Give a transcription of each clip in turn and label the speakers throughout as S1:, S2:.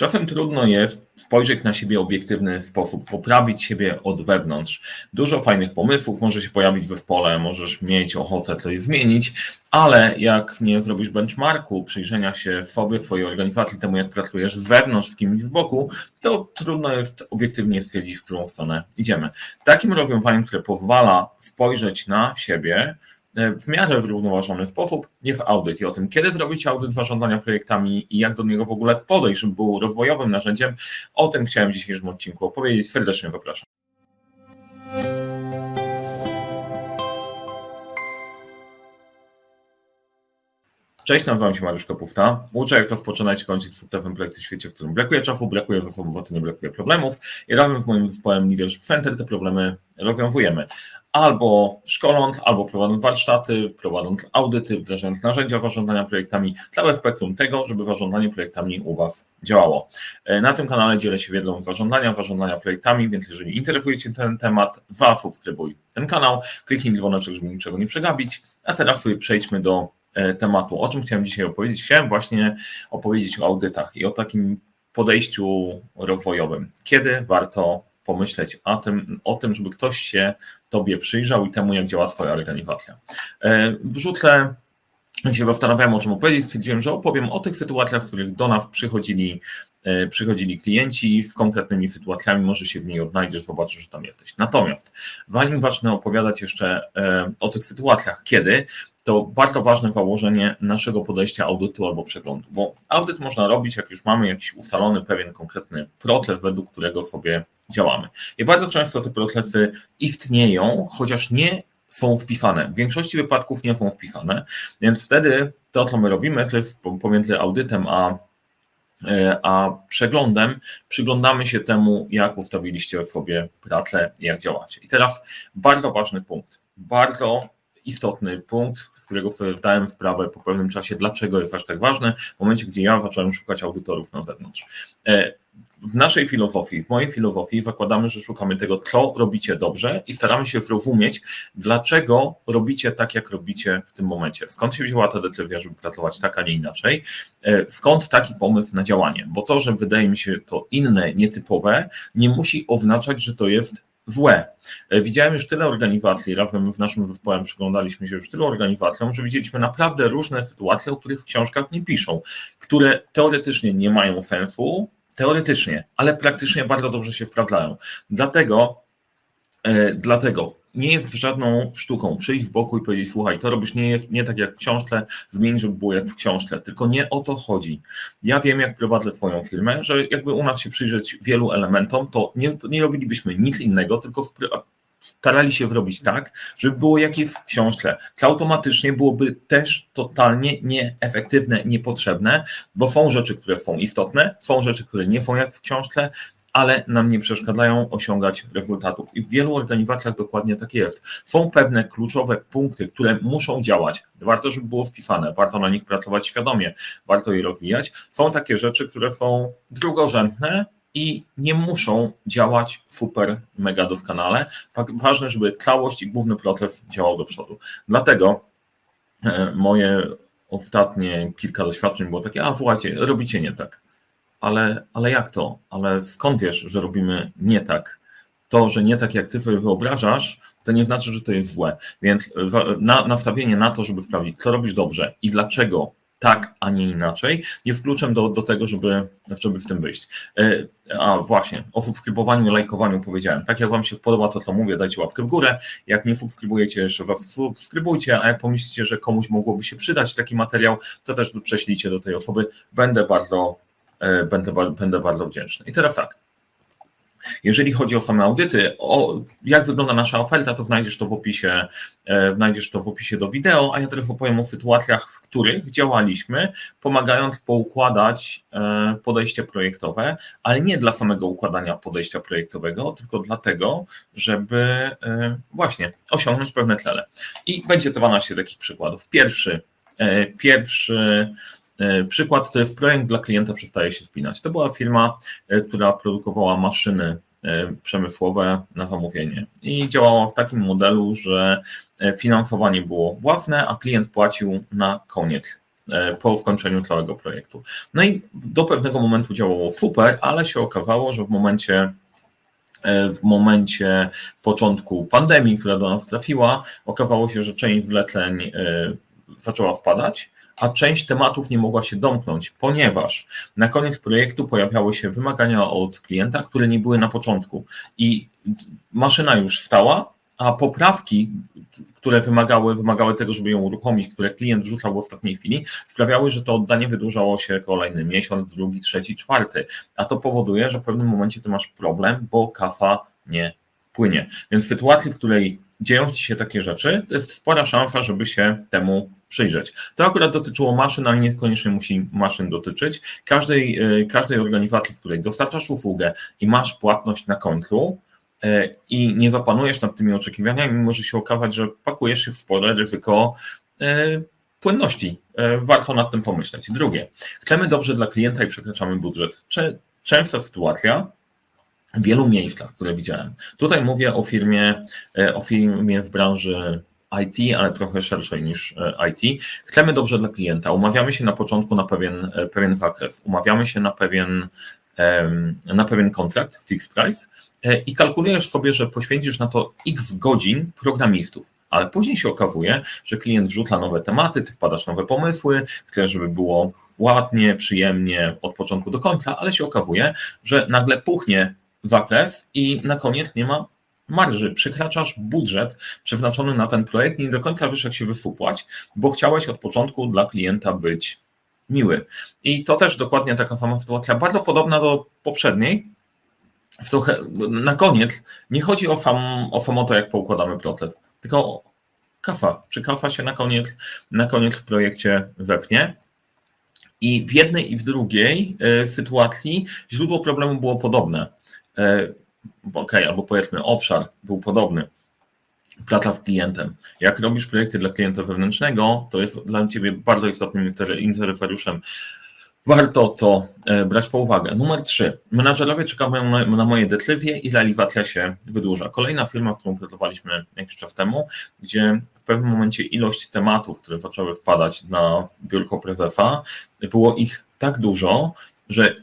S1: Czasem trudno jest spojrzeć na siebie obiektywny sposób, poprawić siebie od wewnątrz. Dużo fajnych pomysłów może się pojawić w zespole, możesz mieć ochotę coś zmienić, ale jak nie zrobisz benchmarku, przyjrzenia się sobie, swojej organizacji, temu jak pracujesz z wewnątrz, z kimś z boku, to trudno jest obiektywnie stwierdzić, w którą stronę idziemy. Takim rozwiązaniem, które pozwala spojrzeć na siebie, w miarę zrównoważony sposób jest audyt i o tym, kiedy zrobić audyt zarządzania projektami i jak do niego w ogóle podejść, żeby był rozwojowym narzędziem. O tym chciałem w dzisiejszym odcinku opowiedzieć. Serdecznie zapraszam. Cześć, nazywam się Mariusz Kapufta. Uczę, jak rozpoczynać i kończyć sukcesem projekty w świecie, w którym brakuje czasu, brakuje zasobów, a nie brakuje problemów. I razem z moim zespołem Leadership Center te problemy rozwiązujemy. Albo szkoląc, albo prowadząc warsztaty, prowadząc audyty, wdrażając narzędzia zarządzania projektami, całe spektrum tego, żeby zarządzanie projektami u Was działało. E, na tym kanale dzielę się wiedzą zarządzania, zarządzania projektami, więc jeżeli interesuje Cię ten temat, zasubskrybuj ten kanał, kliknij dzwoneczek, żeby niczego nie przegapić. A teraz przejdźmy do tematu. O czym chciałem dzisiaj opowiedzieć? Chciałem właśnie opowiedzieć o audytach i o takim podejściu rozwojowym. Kiedy warto pomyśleć o tym, o tym, żeby ktoś się Tobie przyjrzał i temu, jak działa Twoja organizacja. E, wrzucę jak się zastanawiałem, o czym opowiedzieć, stwierdziłem, że opowiem o tych sytuacjach, w których do nas przychodzili, e, przychodzili klienci z konkretnymi sytuacjami, może się w niej odnajdziesz, zobaczysz, że tam jesteś. Natomiast zanim zacznę opowiadać jeszcze o tych sytuacjach, kiedy, to bardzo ważne założenie naszego podejścia audytu albo przeglądu, bo audyt można robić, jak już mamy jakiś ustalony pewien konkretny proces, według którego sobie działamy. I bardzo często te procesy istnieją, chociaż nie są wpisane. W większości wypadków nie są wpisane, więc wtedy to, co my robimy, to jest pomiędzy audytem a, e, a przeglądem, przyglądamy się temu, jak ustawiliście sobie pracę jak działacie. I teraz bardzo ważny punkt. Bardzo istotny punkt, z którego sobie zdałem sprawę po pewnym czasie, dlaczego jest aż tak ważne, w momencie, gdzie ja zacząłem szukać audytorów na zewnątrz. E, w naszej filozofii, w mojej filozofii zakładamy, że szukamy tego, co robicie dobrze i staramy się zrozumieć, dlaczego robicie tak, jak robicie w tym momencie. Skąd się wzięła ta decyzja, żeby pracować tak, a nie inaczej? E, skąd taki pomysł na działanie? Bo to, że wydaje mi się to inne, nietypowe, nie musi oznaczać, że to jest złe. E, widziałem już tyle organizacji, razem z naszym zespołem przyglądaliśmy się już tylu organizacjom, że widzieliśmy naprawdę różne sytuacje, o których w książkach nie piszą, które teoretycznie nie mają sensu, teoretycznie, ale praktycznie bardzo dobrze się sprawdzają. Dlatego, e, dlatego nie jest żadną sztuką przyjść z boku i powiedzieć, słuchaj, to robisz nie, jest, nie tak jak w książce, zmień, żeby było jak w książce, tylko nie o to chodzi. Ja wiem, jak prowadzę swoją firmę, że jakby u nas się przyjrzeć wielu elementom, to nie, nie robilibyśmy nic innego, tylko starali się zrobić tak, żeby było jak jest w książce. To automatycznie byłoby też totalnie nieefektywne, niepotrzebne, bo są rzeczy, które są istotne, są rzeczy, które nie są jak w książce, ale nam nie przeszkadzają osiągać rezultatów. I w wielu organizacjach dokładnie tak jest. Są pewne kluczowe punkty, które muszą działać. Warto, żeby było wpisane, warto na nich pracować świadomie, warto je rozwijać. Są takie rzeczy, które są drugorzędne, i nie muszą działać super, mega doskonale. Tak ważne, żeby całość i główny proces działał do przodu. Dlatego e, moje ostatnie kilka doświadczeń było takie, a słuchajcie, robicie nie tak ale, ale jak to? Ale skąd wiesz, że robimy nie tak? To, że nie tak jak ty sobie wyobrażasz, to nie znaczy, że to jest złe. Więc na, nastawienie na to, żeby sprawdzić, co robisz dobrze i dlaczego tak, a nie inaczej, jest kluczem do, do tego, żeby, żeby w tym wyjść. E, a właśnie, o subskrybowaniu, lajkowaniu powiedziałem. Tak jak Wam się spodoba to, co mówię, dajcie łapkę w górę. Jak nie subskrybujecie, jeszcze subskrybujcie, a jak pomyślicie, że komuś mogłoby się przydać taki materiał, to też prześlijcie do tej osoby. Będę bardzo E, będę, będę bardzo wdzięczny. I teraz tak. Jeżeli chodzi o same audyty, o jak wygląda nasza oferta, to znajdziesz to w opisie, e, znajdziesz to w opisie do wideo, a ja teraz opowiem o sytuacjach, w których działaliśmy, pomagając poukładać e, podejście projektowe, ale nie dla samego układania podejścia projektowego, tylko dlatego, żeby właśnie osiągnąć pewne cele. I będzie 12 takich przykładów. Pierwszy, pierwszy E, przykład to jest projekt dla klienta przestaje się spinać. To była firma, e, która produkowała maszyny e, przemysłowe na zamówienie i działała w takim modelu, że finansowanie było własne, a klient płacił na koniec po skończeniu całego projektu. No i do pewnego momentu działało super, ale się okazało, że w momencie w momencie początku pandemii, która do nas trafiła, okazało się, że część zleceń zaczęła wpadać, a część tematów nie mogła się domknąć, ponieważ na koniec projektu pojawiały się wymagania od klienta, które nie były na początku i maszyna już stała, a poprawki, które wymagały, wymagały tego, żeby ją uruchomić, które klient rzucał w ostatniej chwili, sprawiały, że to oddanie wydłużało się kolejny miesiąc, drugi, trzeci, czwarty. A to powoduje, że w pewnym momencie ty masz problem, bo kasa nie płynie. Więc w sytuacji, w której dzieją się takie rzeczy, to jest spora szansa, żeby się temu przyjrzeć. To akurat dotyczyło maszyn, ale niekoniecznie musi maszyn dotyczyć. Każdej, e, każdej organizacji, w której dostarczasz usługę i masz płatność na końcu, e, i nie zapanujesz nad tymi oczekiwaniami, może się okazać, że pakujesz się w spore ryzyko e, płynności. Warto nad tym pomyśleć. Drugie, chcemy dobrze dla klienta i przekraczamy budżet. Częsta sytuacja, wielu miejscach, które widziałem. Tutaj mówię o firmie, e, o firmie w branży IT, ale trochę szerszej niż e, IT. Chcemy dobrze dla klienta. Umawiamy się na początku na pewien, e, pewien zakres, umawiamy się na pewien, na pewien kontrakt, fixed price i kalkulujesz sobie, że poświęcisz na to x godzin programistów. Ale później się okazuje, że klient wrzuca nowe tematy, ty wpadasz nowe pomysły, chcesz, żeby było ładnie, przyjemnie od początku do końca, ale się okazuje, że nagle puchnie zakres i na koniec nie ma marży. Przekraczasz budżet przeznaczony na ten projekt, nie do końca wiesz, jak się wyfupłać, bo chciałeś od początku dla klienta być miły. I to też dokładnie taka sama sytuacja, bardzo podobna do poprzedniej. Trochę na koniec nie chodzi o sam, o samo to, jak poukładamy proces, tylko kafa. Czy kafa się na koniec, na koniec w projekcie wepnie? I w jednej i w drugiej y, sytuacji źródło problemu było podobne. E, ok, albo powiedzmy obszar był podobny. Praca z klientem. Jak robisz projekty dla klienta wewnętrznego, to jest dla Ciebie bardzo istotnym interesariuszem. Warto to e, brać po uwagę. Numer trzy. Menadżerowie czekają na moje decyzje i realizacja się wydłuża. Kolejna firma, którą pracowaliśmy jakiś czas temu, gdzie w pewnym momencie ilość tematów, które zaczęły wpadać na biurko prezesa, było ich tak dużo, że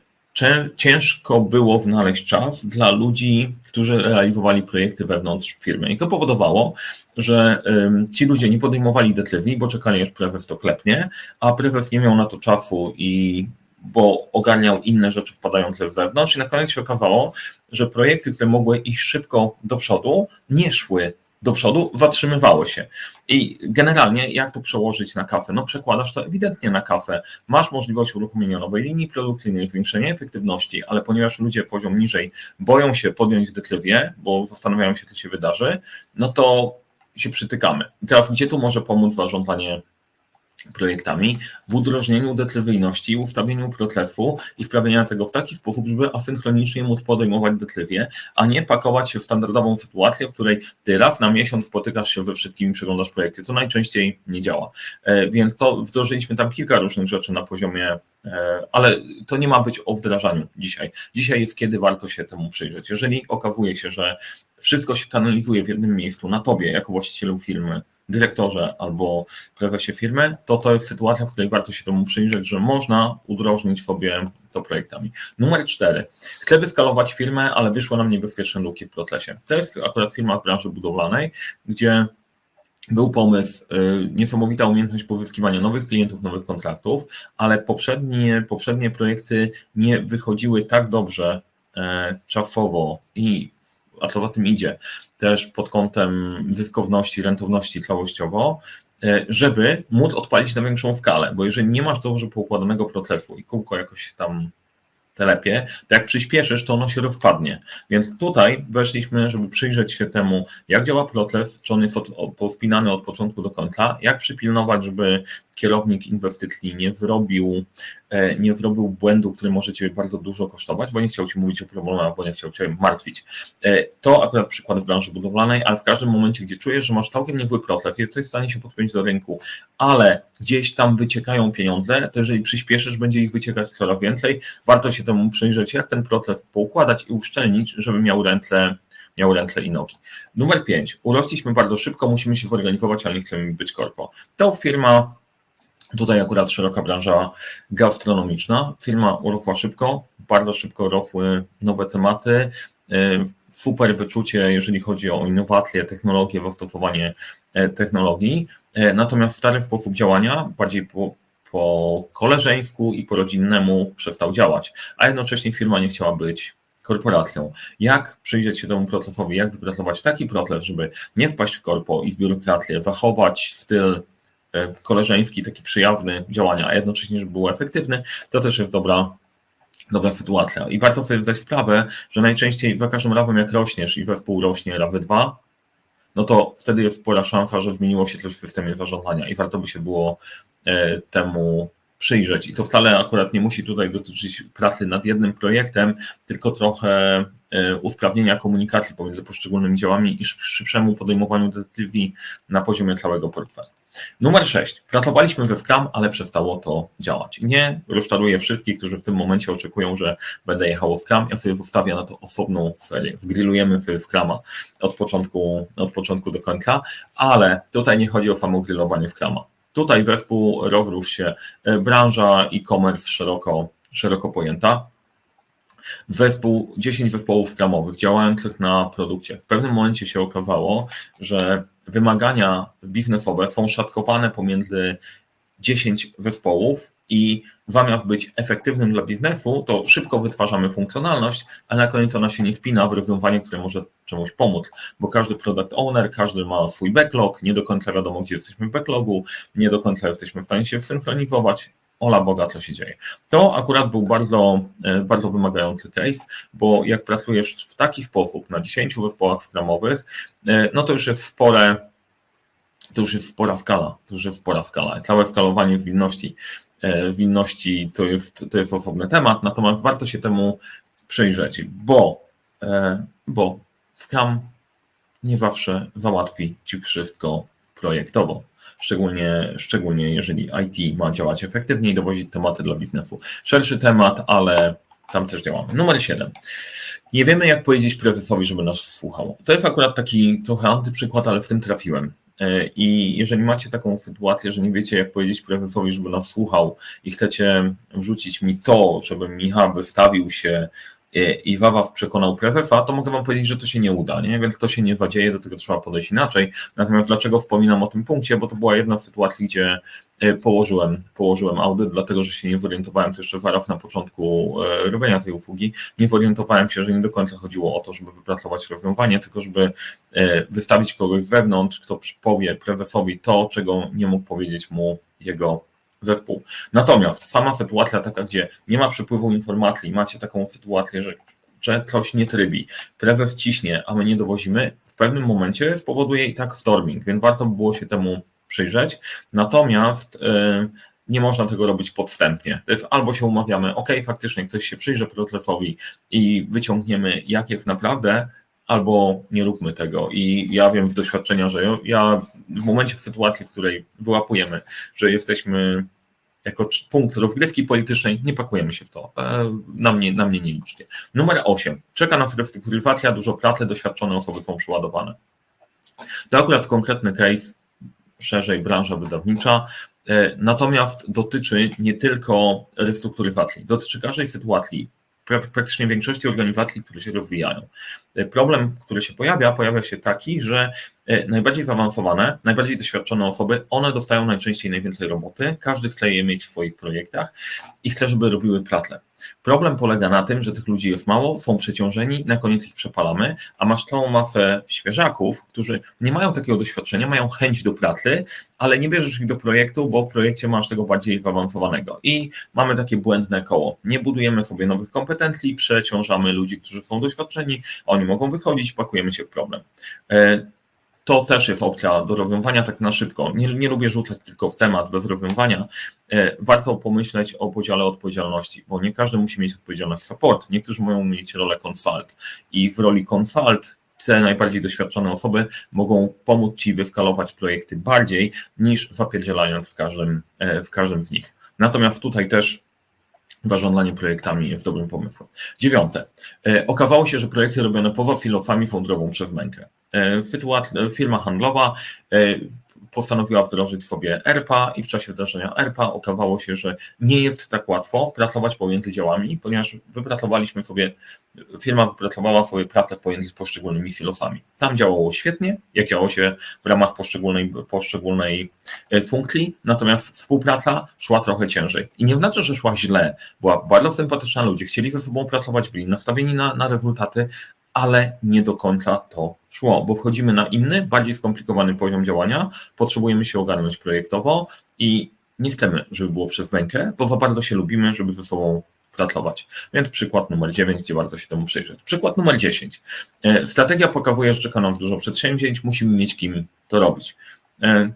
S1: ciężko było znaleźć czas dla ludzi, którzy realizowali projekty wewnątrz firmy. I to powodowało, że ci ludzie nie podejmowali decyzji, bo czekali, aż prezes to klepnie, a prezes nie miał na to czasu i bo ogarniał inne rzeczy wpadające z zewnątrz i na koniec się okazało, że projekty, które mogły iść szybko do przodu, nie szły do przodu, zatrzymywały się. I generalnie jak to przełożyć na kasę? No przekładasz to ewidentnie na kasę. Masz możliwość uruchomienia nowej linii produkcyjnej, zwiększenia efektywności, ale ponieważ ludzie poziom niżej boją się podjąć decyzję, bo zastanawiają się, co się wydarzy, no to się przytykamy. I teraz gdzie tu może pomóc zarządzanie projektami w udrożnieniu decyzyjności, ustawieniu procesu i sprawienia tego w taki sposób, żeby asynchronicznie móc podejmować decyzje, a nie pakować się w standardową sytuację, w której ty raz na miesiąc spotykasz się ze wszystkimi, przeglądasz projekty. To najczęściej nie działa. E, więc to wdrożyliśmy tam kilka różnych rzeczy na poziomie, e, ale to nie ma być o wdrażaniu dzisiaj. Dzisiaj jest kiedy warto się temu przyjrzeć. Jeżeli okazuje się, że wszystko się kanalizuje w jednym miejscu na tobie, jako właścicielu firmy, dyrektorze albo prezesie firmy, to to jest sytuacja, w której warto się temu przyjrzeć, że można udrożnić sobie to projektami. Numer cztery. Chcę wyskalować firmę, ale wyszło nam niebezpieczne luki w procesie. To jest akurat firma w branży budowlanej, gdzie był pomysł, y, niesamowita umiejętność pozyskiwania nowych klientów, nowych kontraktów, ale poprzednie, poprzednie projekty nie wychodziły tak dobrze e, czasowo i a to za tym idzie, też pod kątem zyskowności, rentowności całościowo, e, żeby móc odpalić na większą skalę, bo jeżeli nie masz dobrze poukładanego procesu i kółko jakoś tam telepie, to jak przyspieszysz, to ono się rozpadnie. Więc tutaj weszliśmy, żeby przyjrzeć się temu, jak działa proces, czy on jest od, powspinany od początku do końca, jak przypilnować, żeby kierownik inwestycji nie zrobił, e, nie zrobił błędu, który może Ciebie bardzo dużo kosztować, bo nie chciał Ci mówić o problemach, bo nie chciał Cię martwić. E, to akurat przykład w branży budowlanej, ale w każdym momencie, gdzie czujesz, że masz całkiem niezły proces, jesteś w stanie się podpiąć do rynku, ale gdzieś tam wyciekają pieniądze, to jeżeli przyspieszysz, będzie ich wyciekać coraz więcej, warto się temu przyjrzeć, jak ten proces poukładać i uszczelnić, żeby miał ręce miał ręce i nogi. Numer 5. Urośliśmy bardzo szybko, musimy się zorganizować, ale nie chcemy być korpo. To firma Tutaj akurat szeroka branża gastronomiczna. Firma urosła szybko, bardzo szybko rosły nowe tematy. Super wyczucie, jeżeli chodzi o innowacje, technologie, zastosowanie technologii. Natomiast stary sposób działania, bardziej po, po koleżeńsku i po rodzinnemu przestał działać, a jednocześnie firma nie chciała być korporacją. Jak przyjrzeć się temu procesowi, jak wypracować taki proces, żeby nie wpaść w korpo i w biurokrację, zachować styl e, koleżeński, taki przyjazny działania, a jednocześnie, żeby był efektywny, to też jest dobra, dobra sytuacja. I warto sobie zdać sprawę, że najczęściej za każdym razem jak rośniesz i zespół rośnie razy dwa, no to wtedy jest spora szansa, że zmieniło się coś w systemie zarządzania i warto by się było e, temu przyjrzeć. I to wcale akurat nie musi tutaj dotyczyć pracy nad jednym projektem, tylko trochę e, usprawnienia komunikacji pomiędzy poszczególnymi działami i szybszemu podejmowaniu decyzji na poziomie całego portfela. Numer 6. Pracowaliśmy ze Scrum, ale przestało to działać. Nie rozczaruję wszystkich, którzy w tym momencie oczekują, że będę jechał Scrum. Ja sobie zostawię na to osobną serię. Zgrillujemy sobie Scruma od początku, od początku do końca, ale tutaj nie chodzi o samo grillowanie Scruma. Tutaj zespół rozrósł się, e, branża e-commerce szeroko, szeroko pojęta. Zespół, 10 zespołów skramowych działających na produkcie. W pewnym momencie się okazało, że wymagania biznesowe są szatkowane pomiędzy 10 zespołów i zamiast być efektywnym dla biznesu, to szybko wytwarzamy funkcjonalność, ale na koniec ona się nie wpina w rozwiązanie, które może czemuś pomóc, bo każdy product owner, każdy ma swój backlog, nie do końca wiadomo, gdzie jesteśmy w backlogu, nie do końca jesteśmy w stanie się synchronizować. Ola Boga, co się dzieje. To akurat był bardzo, e, bardzo wymagający case, bo jak pracujesz w taki sposób na 10 zespołach skramowych, e, no to już jest spore, to już jest spora skala, to już jest spora skala. Całe skalowanie zwinności E, winności to jest, to jest osobny temat, natomiast warto się temu przyjrzeć, bo, bo Scam nie zawsze załatwi Ci wszystko projektowo. Szczególnie, szczególnie jeżeli IT ma działać efektywnie i dowozić tematy dla biznesu. Szerszy temat, ale tam też działamy. Numer 7. Nie wiemy, jak powiedzieć prezesowi, żeby nas słuchał. To jest akurat taki trochę antyprzykład, ale w tym trafiłem. E, I jeżeli macie taką sytuację, że nie wiecie, jak powiedzieć prezesowi, żeby nas słuchał i chcecie wrzucić mi to, żeby Michał wystawił się i Wawaw przekonał prezesa, to mogę wam powiedzieć, że to się nie uda, nie? więc to się nie zadzieje, do tego trzeba podejść inaczej. Natomiast dlaczego wspominam o tym punkcie? Bo to była jedna z sytuacji, gdzie e, położyłem, położyłem audyt, dlatego że się nie zorientowałem, to jeszcze zaraz na początku e, robienia tej usługi, nie zorientowałem się, że nie do końca chodziło o to, żeby wypracować rozwiązanie, tylko żeby e, wystawić kogoś z zewnątrz, kto powie prezesowi to, czego nie mógł powiedzieć mu jego zespół. Natomiast sama sytuacja taka, gdzie nie ma przepływu informacji, macie taką sytuację, że, że coś nie trybi, prezes ciśnie, a my nie dowozimy, w pewnym momencie spowoduje i tak storming, więc warto by było się temu przyjrzeć. Natomiast yy, nie można tego robić podstępnie. To jest albo się umawiamy, ok, faktycznie ktoś się przyjrzy procesowi i wyciągniemy, jak jest naprawdę, albo nie róbmy tego. I ja wiem z doświadczenia, że ja w momencie w sytuacji, w której wyłapujemy, że jesteśmy jako punkt rozgrywki politycznej, nie pakujemy się w to. E, na mnie, na mnie nie liczcie. Numer 8. Czeka nas restrukturyzacja, dużo pracy, doświadczone osoby są przyładowane. To akurat konkretny case, szerzej branża wydawnicza, e, natomiast dotyczy nie tylko restrukturyzacji, dotyczy każdej sytuacji praktycznie większości organizacji, które się rozwijają. E, problem, który się pojawia, pojawia się taki, że najbardziej zaawansowane, najbardziej doświadczone osoby, one dostają najczęściej najwięcej roboty, każdy chce je mieć w swoich projektach i chce, żeby robiły pracę. Problem polega na tym, że tych ludzi jest mało, są przeciążeni, na koniec ich przepalamy, a masz całą masę świeżaków, którzy nie mają takiego doświadczenia, mają chęć do pracy, ale nie bierzesz ich do projektu, bo w projekcie masz tego bardziej zaawansowanego. I mamy takie błędne koło. Nie budujemy sobie nowych kompetencji, przeciążamy ludzi, którzy są doświadczeni, oni mogą wychodzić, pakujemy się w problem. To też jest opcja do rozwiązania tak na szybko. Nie, nie lubię rzucać tylko w temat bez rozwiązania. E, warto pomyśleć o podziale odpowiedzialności, bo nie każdy musi mieć odpowiedzialność support. Niektórzy mają mieć rolę consult i w roli consult te najbardziej doświadczone osoby mogą pomóc Ci wyskalować projekty bardziej niż zapierdzielając w każdym, e, w każdym z nich. Natomiast tutaj też zarządzanie projektami jest dobrym pomysłem. Dziewiąte. E, okazało się, że projekty robione poza filosami są drogą przez mękę. Sytuacja, firma handlowa postanowiła wdrożyć sobie ERPA i w czasie wdrożenia ERPA okazało się, że nie jest tak łatwo pracować pomiędzy działami, ponieważ wypracowaliśmy sobie, firma wypracowała sobie pracę pomiędzy poszczególnymi silosami. Tam działało świetnie, jak działo się w ramach poszczególnej, poszczególnej e, funkcji, natomiast współpraca szła trochę ciężej. I nie znaczy, że szła źle, była bardzo sympatyczna, ludzie chcieli ze sobą pracować, byli nastawieni na, na rezultaty, ale nie do końca to szło, bo wchodzimy na inny, bardziej skomplikowany poziom działania, potrzebujemy się ogarnąć projektowo i nie chcemy, żeby było przez mękę, bo za bardzo się lubimy, żeby ze sobą pracować. Więc przykład numer 9, gdzie warto się temu przyjrzeć. Przykład numer 10. E, strategia pokazuje, że czeka nam dużo przedsięwzięć, musimy mieć kim to robić. E,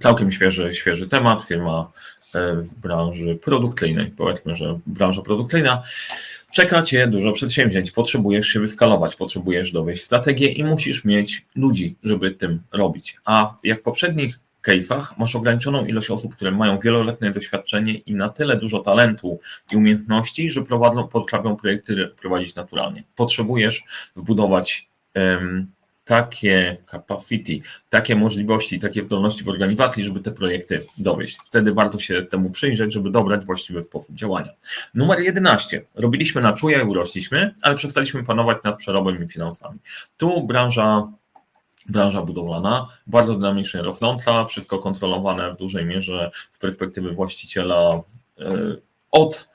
S1: całkiem świeży, świeży temat, firma e, w branży produkcyjnej, powiedzmy, że branża produkcyjna Czeka Cię dużo przedsięwzięć, potrzebujesz się wyskalować, potrzebujesz dowieść strategię i musisz mieć ludzi, żeby tym robić. A jak w poprzednich case'ach masz ograniczoną ilość osób, które mają wieloletnie doświadczenie i na tyle dużo talentu i umiejętności, że prowadzą, potrafią projekty prowadzić naturalnie. Potrzebujesz wbudować takie capacity, takie możliwości, takie zdolności w organizacji, żeby te projekty dowieść. Wtedy warto się temu przyjrzeć, żeby dobrać właściwy sposób działania. Numer 11. Robiliśmy na czuja i urośliśmy, ale przestaliśmy panować nad przerobem i finansami. Tu branża branża budowlana, bardzo dynamicznie rosnąca, wszystko kontrolowane w dużej mierze z perspektywy właściciela e, od,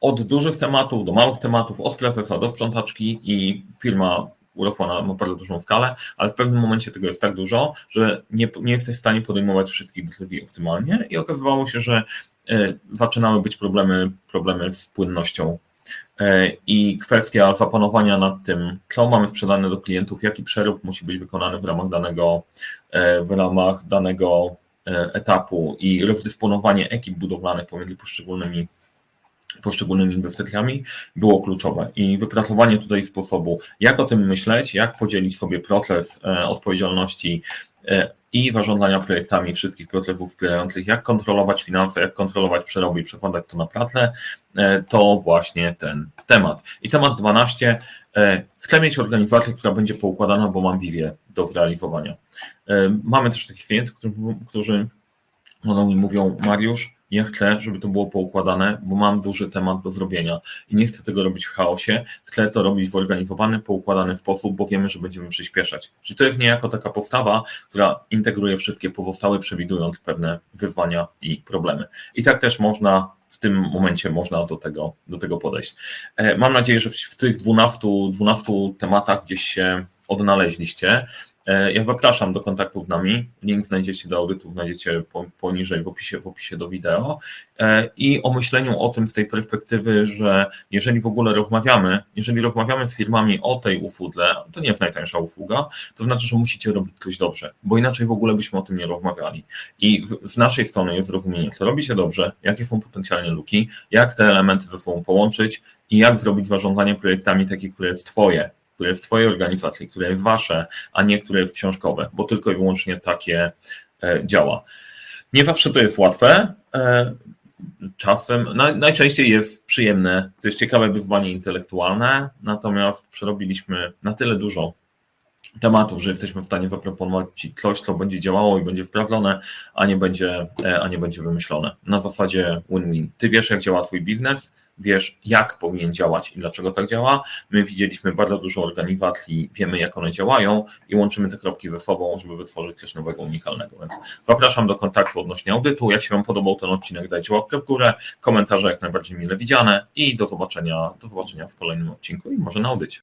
S1: od dużych tematów do małych tematów, od prezesa do sprzątaczki i firma urosła na, na bardzo dużą skalę, ale w pewnym momencie tego jest tak dużo, że nie, nie jesteś w stanie podejmować wszystkich decyzji optymalnie i okazywało się, że e, zaczynały być problemy, problemy z płynnością. E, i kwestia zapanowania nad tym, co mamy sprzedane do klientów, jaki przerób musi być wykonany w ramach danego, e, w ramach danego etapu i rozdysponowanie ekip budowlanych pomiędzy poszczególnymi poszczególnymi inwestycjami było kluczowe i wypracowanie tutaj sposobu, jak o tym myśleć, jak podzielić sobie proces e, odpowiedzialności e, i zarządzania projektami wszystkich procesów wspierających, jak kontrolować finanse, jak kontrolować przeroby i przekładać to na pracę, e, to właśnie ten temat. I temat 12. Chcę mieć organizację, która będzie poukładana, bo mam wiwie do zrealizowania. Mamy też takich klientów, którzy one mi mówią, Mariusz, ja chcę, żeby to było poukładane, bo mam duży temat do zrobienia i nie chcę tego robić w chaosie, chcę to robić w zorganizowany, poukładany sposób, bo wiemy, że będziemy przyspieszać. Czyli to jest niejako taka postawa, która integruje wszystkie pozostałe, przewidując pewne wyzwania i problemy. I tak też można w tym momencie można do tego, do tego podejść. E, mam nadzieję, że w tych 12, 12 tematach gdzieś się odnaleźliście. E, ja zapraszam do kontaktu z nami. Link znajdziecie do audytu, znajdziecie poniżej w opisie, w opisie do wideo. E, I o myśleniu o tym z tej perspektywy, że jeżeli w ogóle rozmawiamy, jeżeli rozmawiamy z firmami o tej usłudze, to nie jest najtańsza usługa, to znaczy, że musicie robić coś dobrze, bo inaczej w ogóle byśmy o tym nie rozmawiali. I z, z naszej strony jest zrozumienie, co robi się dobrze, jakie są potencjalnie luki, jak te elementy ze sobą połączyć i jak zrobić zarządzanie projektami takie, które jest Twoje, które jest w Twojej organizacji, które jest Wasze, a nie które jest książkowe, bo tylko i wyłącznie takie e, działa. Nie zawsze to jest łatwe. E, czasem, najczęściej jest przyjemne, to jest ciekawe wyzwanie intelektualne, natomiast przerobiliśmy na tyle dużo tematów, że jesteśmy w stanie zaproponować Ci coś, co będzie działało i będzie wprawdzone, a nie będzie, e, a nie będzie wymyślone. Na zasadzie win-win. Ty wiesz, jak działa Twój biznes, wiesz, jak powinien działać i dlaczego tak działa. My widzieliśmy bardzo dużo organizacji, wiemy, jak one działają i łączymy te kropki ze sobą, żeby wytworzyć coś nowego, unikalnego. Więc zapraszam do kontaktu odnośnie audytu. Jak się Wam podobał ten odcinek, dajcie łapkę w górę, komentarze jak najbardziej mile widziane i do zobaczenia, do zobaczenia w kolejnym odcinku i może na audycie.